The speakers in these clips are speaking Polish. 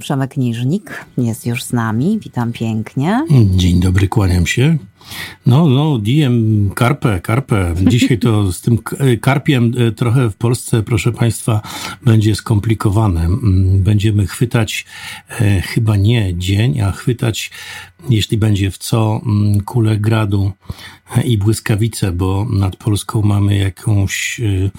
Przemek Niżnik jest już z nami. Witam pięknie. Dzień dobry, kłaniam się. No, no, diem karpę, karpę. Dzisiaj to z tym karpiem e, trochę w Polsce, proszę Państwa, będzie skomplikowane. Mm, będziemy chwytać e, chyba nie dzień, a chwytać, jeśli będzie w co, mm, kulę gradu i błyskawice, bo nad Polską mamy jakąś e,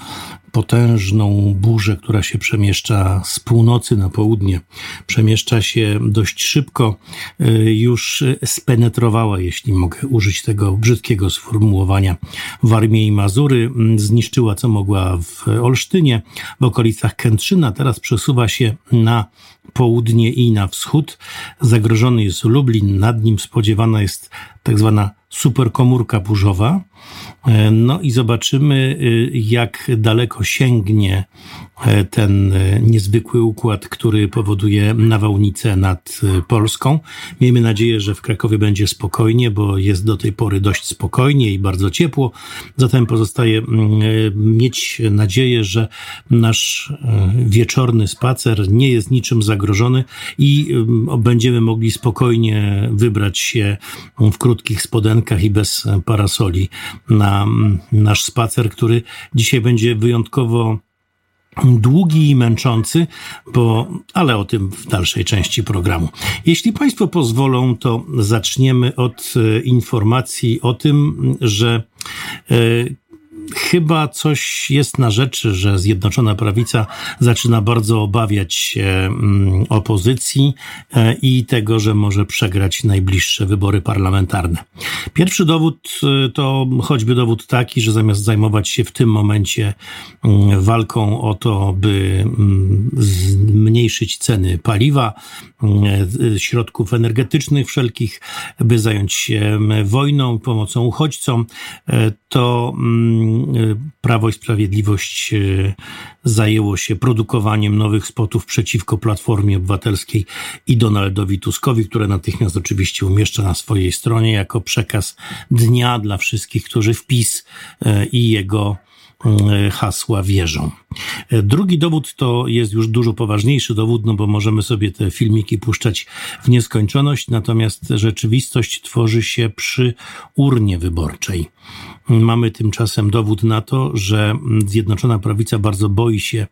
potężną burzę, która się przemieszcza z północy na południe. Przemieszcza się dość szybko, już spenetrowała, jeśli mogę użyć tego brzydkiego sformułowania, Warmię i Mazury. Mm, zniszczyła co mogła w Olsztynie, w okolicach Kętrzyna. Teraz przesuwa się na południe i na wschód. Zagrożony jest Lublin, nad nim spodziewana jest tak zwana superkomórka burzowa. E, no i zobaczymy, y, jak daleko sięgnie e, ten e, niezwykły układ, który powoduje nawałnicę nad Polską. Miejmy nadzieję, że w Krakowie będzie spokojnie, bo jest do tej pory dość spokojnie i bardzo ciepło. Zatem pozostaje mm, mieć nadzieję, że nasz wieczorny spacer nie jest niczym zagrożony i będziemy mogli spokojnie wybrać się w krótkich spodenkach i bez parasoli na nasz spacer, który dzisiaj będzie wyjątkowo długi i męczący, bo, ale o tym w dalszej części programu. Jeśli Państwo pozwolą, to zaczniemy od e, informacji o tym, że e, chyba coś jest na rzeczy, że Zjednoczona Prawica zaczyna bardzo obawiać się mm, opozycji e, i tego, że może przegrać najbliższe wybory parlamentarne. Pierwszy dowód e, to choćby dowód taki, że zamiast zajmować się w tym momencie mm, walką o to, by mm, zmniejszyć ceny paliwa, e, środków energetycznych wszelkich, by zająć się wojną, pomocą uchodźcom, to Prawo i Sprawiedliwość e, zajęło się produkowaniem nowych spotów przeciwko Platformie Obywatelskiej i Donaldowi Tuskowi, które natychmiast oczywiście umieszcza na swojej stronie jako przekaz dnia dla wszystkich, którzy w PiS e, i jego e, hasła wierzą. Drugi dowód to jest już dużo poważniejszy dowód, no bo możemy sobie te filmiki puszczać w nieskończoność, natomiast rzeczywistość tworzy się przy urnie wyborczej. Mamy tymczasem dowód na to, że Zjednoczona Prawica bardzo boi się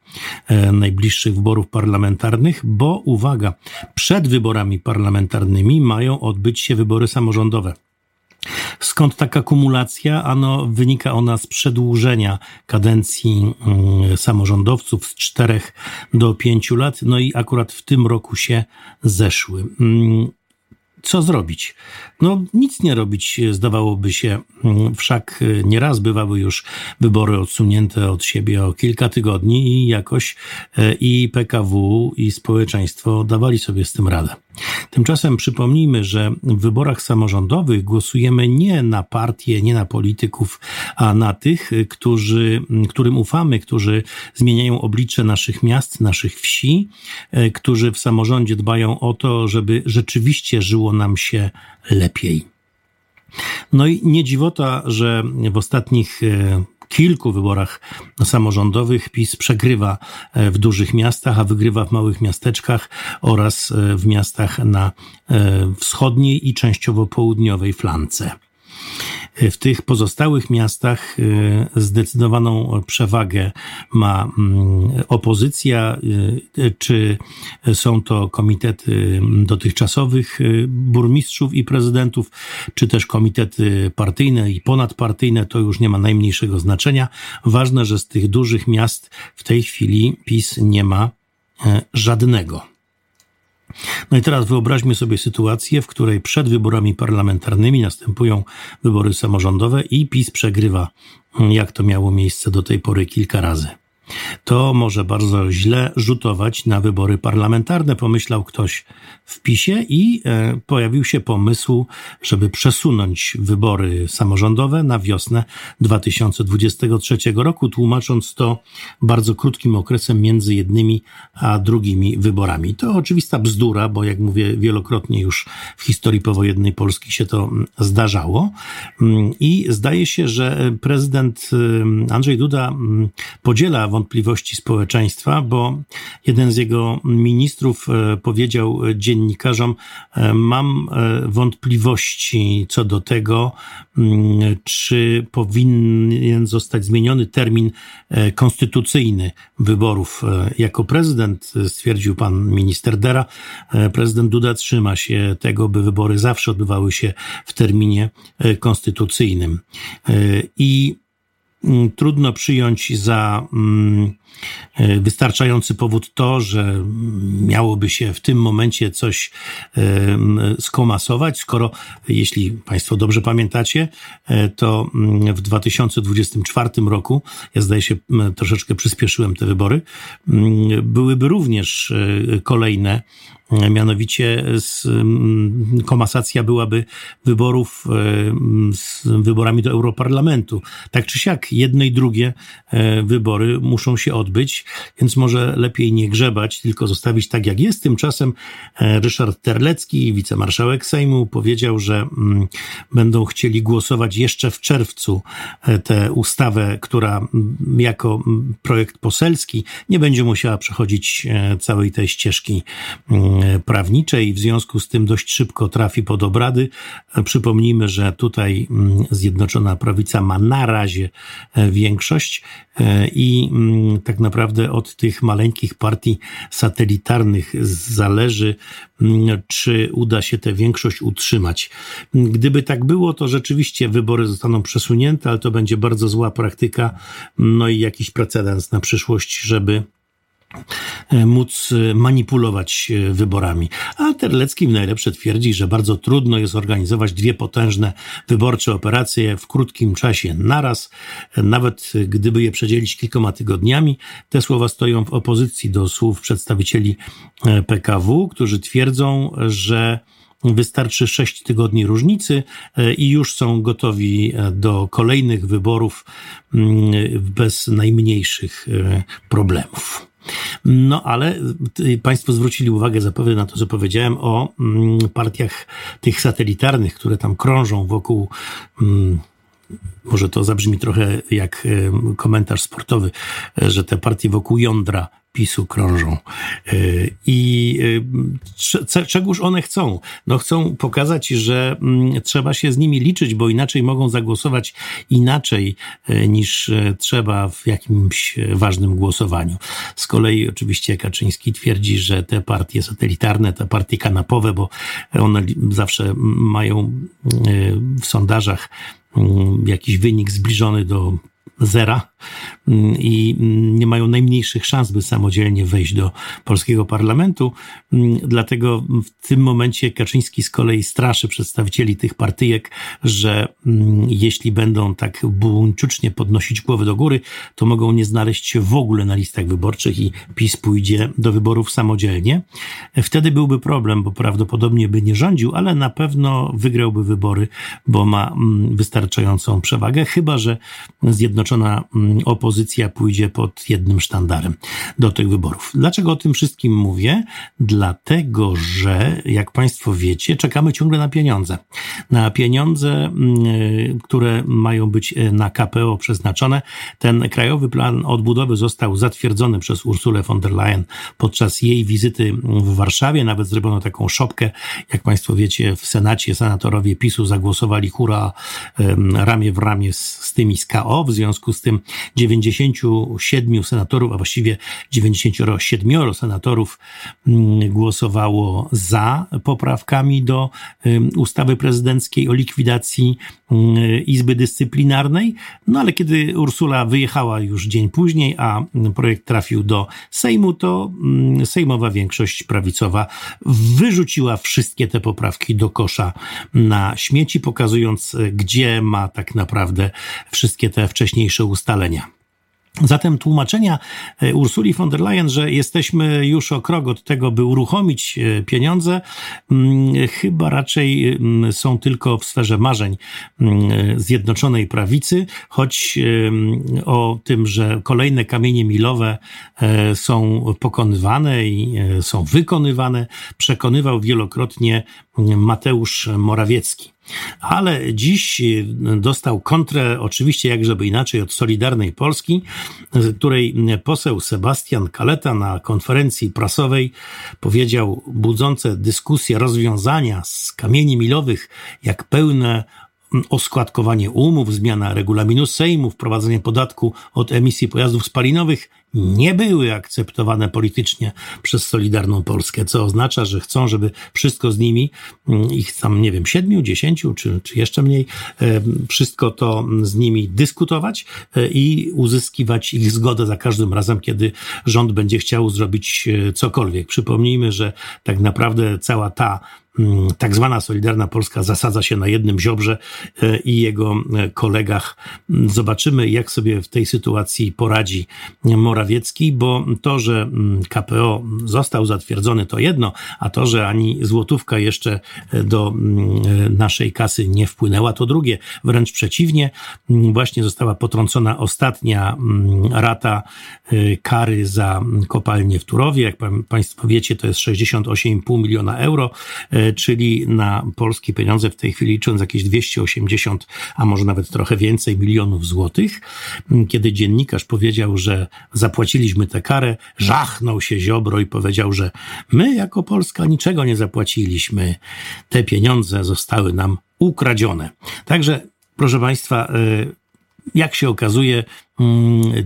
e, najbliższych wyborów parlamentarnych, bo uwaga, przed wyborami parlamentarnymi mają odbyć się wybory samorządowe. Skąd taka kumulacja? Ano, wynika ona z przedłużenia kadencji mm, samorządowców z czterech do pięciu lat, no i akurat w tym roku się zeszły. Mm, co zrobić? No, nic nie robić, zdawałoby się, wszak nieraz bywały już wybory odsunięte od siebie o kilka tygodni i jakoś e, i PKW, i społeczeństwo dawali sobie z tym radę. Tymczasem przypomnijmy, że w wyborach samorządowych głosujemy nie na partie, nie na polityków, a na tych, którzy, którym ufamy, którzy zmieniają oblicze naszych miast, naszych wsi, e, którzy w samorządzie dbają o to, żeby rzeczywiście żyło nam się lepiej. No i nie dziwota, że w ostatnich e, kilku wyborach samorządowych PiS przegrywa e, w dużych miastach, a wygrywa w małych miasteczkach oraz e, w miastach na wschodniej i częściowo południowej flance. W tych pozostałych miastach y, zdecydowaną przewagę ma mm, opozycja, y, czy są to komitety dotychczasowych y, burmistrzów i prezydentów, czy też komitety partyjne i ponadpartyjne, to już nie ma najmniejszego znaczenia. Ważne, że z tych dużych miast w tej chwili PiS nie ma żadnego. No i teraz wyobraźmy sobie sytuację, w której przed wyborami parlamentarnymi następują wybory samorządowe i PiS przegrywa, jak to miało miejsce do tej pory kilka razy. To może bardzo źle rzutować na wybory parlamentarne, pomyślał ktoś w PiSie i e, pojawił się pomysł, żeby przesunąć wybory samorządowe na wiosnę 2023 roku, tłumacząc to bardzo krótkim okresem między jednymi a drugimi wyborami. To oczywista bzdura, bo jak mówię wielokrotnie już w historii powojennej Polski się to mm, zdarzało mm, i zdaje się, że prezydent mm, Andrzej Duda podziela wątpliwości społeczeństwa, bo jeden z jego ministrów powiedział dziennikarzom: Mam wątpliwości co do tego, mm, czy powinien zostać zmieniony termin konstytucyjny wyborów. Jako prezydent, stwierdził pan minister Dera, prezydent Duda trzyma się tego, by wybory zawsze odbywały się w terminie konstytucyjnym. I trudno przyjąć za mm, e, wystarczający powód to, że miałoby się w tym momencie coś e, skomasować, skoro, jeśli Państwo dobrze pamiętacie, e, to mm, w 2024 roku, ja zdaje się troszeczkę przyspieszyłem te wybory, byłyby również kolejne Mianowicie z, mm, komasacja byłaby wyborów e, z wyborami do Europarlamentu. Tak czy siak, jedne i drugie e, wybory muszą się odbyć, więc może lepiej nie grzebać, tylko zostawić tak, jak jest. Tymczasem e, Ryszard Terlecki, wicemarszałek Sejmu, powiedział, że mm, będą chcieli głosować jeszcze w czerwcu tę ustawę, która mm, jako projekt poselski nie będzie musiała przechodzić całej tej ścieżki prawniczej, w związku z tym dość szybko trafi pod obrady. Przypomnijmy, że tutaj mm, Zjednoczona Prawica ma na razie e, większość e, i mm, tak naprawdę od tych maleńkich partii satelitarnych zależy, mm, czy uda się tę większość utrzymać. Gdyby tak było, to rzeczywiście wybory zostaną przesunięte, ale to będzie bardzo zła praktyka, no i jakiś precedens na przyszłość, żeby móc e, manipulować e, wyborami. A Terlecki najlepsze twierdzi, że bardzo trudno jest organizować dwie potężne wyborcze operacje w krótkim czasie naraz, nawet gdyby je przedzielić kilkoma tygodniami. Te słowa stoją w opozycji do słów przedstawicieli PKW, którzy twierdzą, że Wystarczy sześć tygodni różnicy i już są gotowi do kolejnych wyborów mm, bez najmniejszych problemów. No ale y, Państwo zwrócili uwagę zapewne na to, co powiedziałem o mm, partiach tych satelitarnych, które tam krążą wokół. Może to zabrzmi trochę jak komentarz sportowy, że te partie wokół jądra PiSu krążą. E, I e, czegóż one chcą? No chcą pokazać, że mm, trzeba się z nimi liczyć, bo inaczej mogą zagłosować inaczej e, niż trzeba w jakimś ważnym głosowaniu. Z kolei oczywiście Kaczyński twierdzi, że te partie satelitarne, te partie kanapowe, bo one zawsze mają w sondażach jakiś wynik zbliżony do zera mm, i nie mają najmniejszych szans, by samodzielnie wejść do polskiego parlamentu. Mm, dlatego w tym momencie Kaczyński z kolei straszy przedstawicieli tych partyjek, że mm, jeśli będą tak buńczucznie podnosić głowy do góry, to mogą nie znaleźć się w ogóle na listach wyborczych i PiS pójdzie do wyborów samodzielnie. Wtedy byłby problem, bo prawdopodobnie by nie rządził, ale na pewno wygrałby wybory, bo ma wystarczającą przewagę, chyba że Zjednoczone Zjednoczona mm, opozycja pójdzie pod jednym sztandarem do tych wyborów. Dlaczego o tym wszystkim mówię? Dlatego, że jak Państwo wiecie, czekamy ciągle na pieniądze. Na pieniądze, mm, które mają być e, na KPO przeznaczone. Ten krajowy plan odbudowy został zatwierdzony przez Ursulę von der Leyen podczas jej wizyty w Warszawie. Nawet zrobiono taką szopkę. Jak Państwo wiecie, w Senacie senatorowie PiSu zagłosowali hura ramię w ramię z, z tymi z KO. W związku związku z tym 97 senatorów, a właściwie 97 senatorów mm, głosowało za poprawkami do ustawy prezydenckiej o likwidacji mm, Izby Dyscyplinarnej. No ale kiedy Ursula wyjechała już dzień później, a projekt trafił do Sejmu, to mm, sejmowa większość prawicowa wyrzuciła wszystkie te poprawki do kosza na śmieci, pokazując, gdzie ma tak naprawdę wszystkie te wcześniejsze wcześniejsze ustalenia. Zatem tłumaczenia e, Ursuli von der Leyen, że jesteśmy już o krok od tego, by uruchomić e, pieniądze, mm, chyba raczej mm, są tylko w sferze marzeń mm, Zjednoczonej Prawicy, choć o tym, że kolejne kamienie milowe e, są pokonywane i są wykonywane, przekonywał wielokrotnie Mateusz Morawiecki. Ale dziś dostał kontrę, oczywiście jak żeby inaczej, od Solidarnej Polski, której poseł Sebastian Kaleta na konferencji prasowej powiedział budzące dyskusje rozwiązania z kamieni milowych, jak pełne oskładkowanie umów, zmiana regulaminu Sejmu, wprowadzenie podatku od emisji pojazdów spalinowych nie były akceptowane politycznie przez Solidarną Polskę, co oznacza, że chcą, żeby wszystko z nimi, mm, ich tam, nie wiem, siedmiu, dziesięciu, czy, czy jeszcze mniej, e, wszystko to z nimi dyskutować e, i uzyskiwać ich zgodę za każdym razem, kiedy rząd będzie chciał zrobić e, cokolwiek. Przypomnijmy, że tak naprawdę cała ta mm, tak zwana Solidarna Polska zasadza się na jednym Ziobrze i jego kolegach. Zobaczymy, jak sobie w tej sytuacji poradzi Morawiecki Morawiecki, bo to, że mm, KPO został zatwierdzony, to jedno, a to, że ani złotówka jeszcze e, do mm, e, naszej kasy nie wpłynęła, to drugie. Wręcz przeciwnie, mm, właśnie została potrącona ostatnia rata e, kary za kopalnię w Turowie. Jak Państwo wiecie, to jest 68,5 miliona euro, czyli na polskie pieniądze w tej chwili licząc jakieś 280, a może nawet trochę więcej milionów złotych. Kiedy dziennikarz powiedział, że za zapłaciliśmy tę karę, żachnął się Ziobro i powiedział, że my jako Polska niczego nie zapłaciliśmy. Te pieniądze zostały nam ukradzione. Także, proszę Państwa, y, jak się okazuje,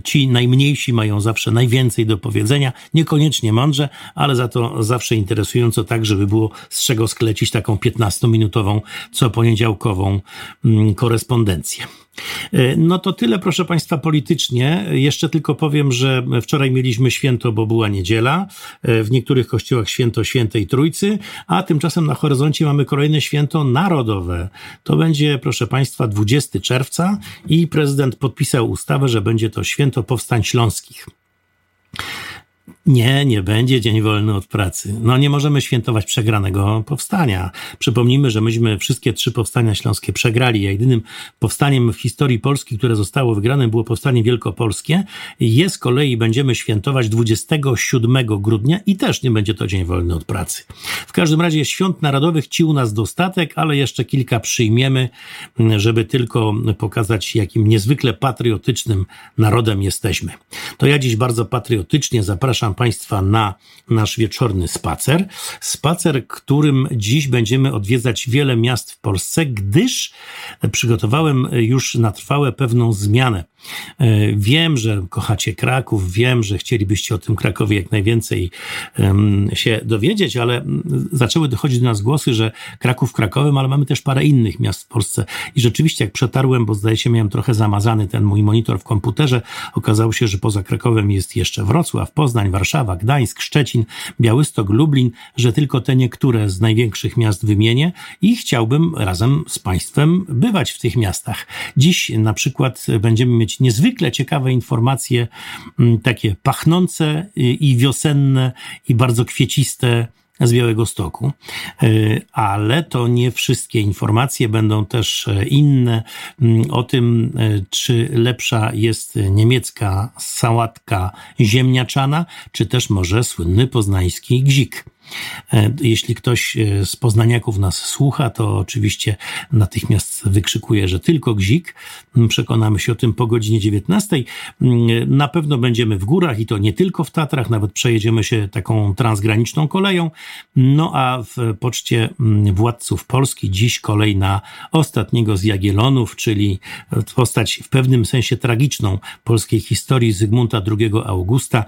ci najmniejsi mają zawsze najwięcej do powiedzenia, niekoniecznie mądrze, ale za to zawsze interesująco, tak, żeby było z czego sklecić taką 15-minutową, co poniedziałkową mm, korespondencję. E, no to tyle, proszę Państwa, politycznie. Jeszcze tylko powiem, że wczoraj mieliśmy święto, bo była niedziela. E, w niektórych kościołach święto świętej Trójcy, a tymczasem na horyzoncie mamy kolejne święto narodowe. To będzie, proszę Państwa, 20 czerwca i prezydent podpisał ustawę, że będzie to święto powstań śląskich. Nie, nie będzie dzień wolny od pracy. No nie możemy świętować przegranego powstania. Przypomnijmy, że myśmy wszystkie trzy powstania śląskie przegrali, a jedynym powstaniem w historii Polski, które zostało wygrane, było powstanie wielkopolskie. Je z kolei będziemy świętować 27 grudnia i też nie będzie to dzień wolny od pracy. W każdym razie świąt narodowych ci u nas dostatek, ale jeszcze kilka przyjmiemy, żeby tylko pokazać, jakim niezwykle patriotycznym narodem jesteśmy. To ja dziś bardzo patriotycznie zapraszam Państwa na nasz wieczorny spacer. Spacer, którym dziś będziemy odwiedzać wiele miast w Polsce, gdyż przygotowałem już na trwałe pewną zmianę. E, wiem, że kochacie Kraków, wiem, że chcielibyście o tym Krakowie jak najwięcej się dowiedzieć, ale zaczęły dochodzić do nas głosy, że Kraków Krakowem, ale mamy też parę innych miast w Polsce. I rzeczywiście, jak przetarłem, bo zdaje się, miałem trochę zamazany ten mój monitor w komputerze, okazało się, że poza Krakowem jest jeszcze Wrocław, Poznań, Warszawa, Gdańsk, Szczecin, Białystok, Lublin, że tylko te niektóre z największych miast wymienię i chciałbym razem z Państwem bywać w tych miastach. Dziś na przykład będziemy mieć niezwykle ciekawe informacje, mm, takie pachnące i wiosenne, i bardzo kwieciste z Białego Stoku, e, ale to nie wszystkie informacje będą też e, inne mm, o tym, e, czy lepsza jest niemiecka sałatka ziemniaczana, czy też może słynny poznański gzik. E, jeśli ktoś e, z poznaniaków nas słucha, to oczywiście natychmiast wykrzykuje, że tylko gzik. Mm, przekonamy się o tym po godzinie 19. Mm, na pewno będziemy w górach i to nie tylko w Tatrach, nawet przejedziemy się taką transgraniczną koleją. No a w poczcie mm, władców Polski dziś kolej na ostatniego z Jagielonów, czyli postać w pewnym sensie tragiczną polskiej historii Zygmunta II Augusta,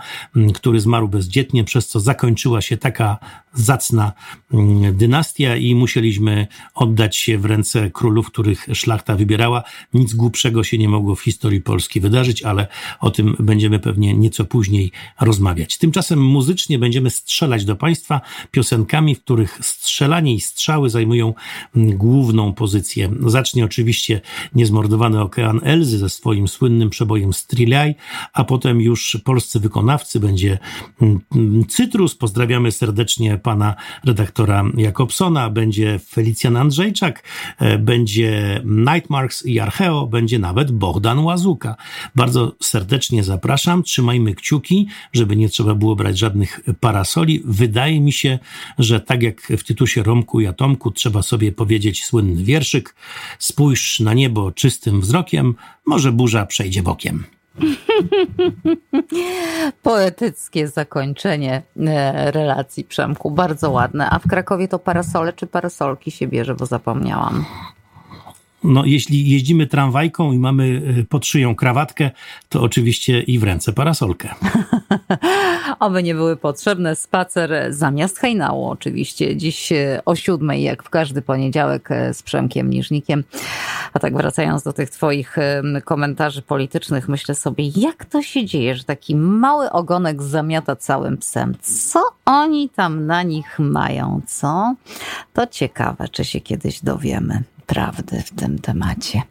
który zmarł bezdzietnie, przez co zakończyła się taka zacna mm, dynastia i musieliśmy oddać się w ręce królów, których szlachta wybierała. Nic głupszego się nie mogło w historii Polski wydarzyć, ale o tym będziemy pewnie nieco później rozmawiać. Tymczasem muzycznie będziemy strzelać do Państwa piosenkami, w których strzelanie i strzały zajmują mm, główną pozycję. Zacznie oczywiście niezmordowany okean Elzy ze swoim słynnym przebojem Striliaj, a potem już polscy wykonawcy będzie mm, Cytrus. Pozdrawiamy serdecznie serdecznie pana redaktora Jakobsona, będzie Felicjan Andrzejczak, e, będzie Nightmarks i Archeo, będzie nawet Bogdan Łazuka. Bardzo serdecznie zapraszam, trzymajmy kciuki, żeby nie trzeba było brać żadnych parasoli. Wydaje mi się, że tak jak w tytusie Romku i Atomku trzeba sobie powiedzieć słynny wierszyk Spójrz na niebo czystym wzrokiem, może burza przejdzie bokiem. Poetyckie zakończenie e, relacji Przemku, bardzo ładne. A w Krakowie to parasole czy parasolki się bierze, bo zapomniałam. No, jeśli jeździmy tramwajką i mamy e, pod szyją krawatkę, to oczywiście i w ręce parasolkę. Oby nie były potrzebne. Spacer zamiast hejnału oczywiście. Dziś e, o siódmej, jak w każdy poniedziałek z Przemkiem Niżnikiem. A tak wracając do tych twoich komentarzy politycznych, myślę sobie, jak to się dzieje, że taki mały ogonek zamiata całym psem. Co oni tam na nich mają, co? To ciekawe, czy się kiedyś dowiemy prawdy w tym temacie.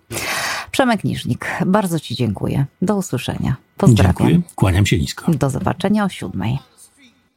Przemek Niżnik, bardzo Ci dziękuję. Do usłyszenia. Pozdrawiam. Dziękuję. Kłaniam się nisko. Do zobaczenia o siódmej.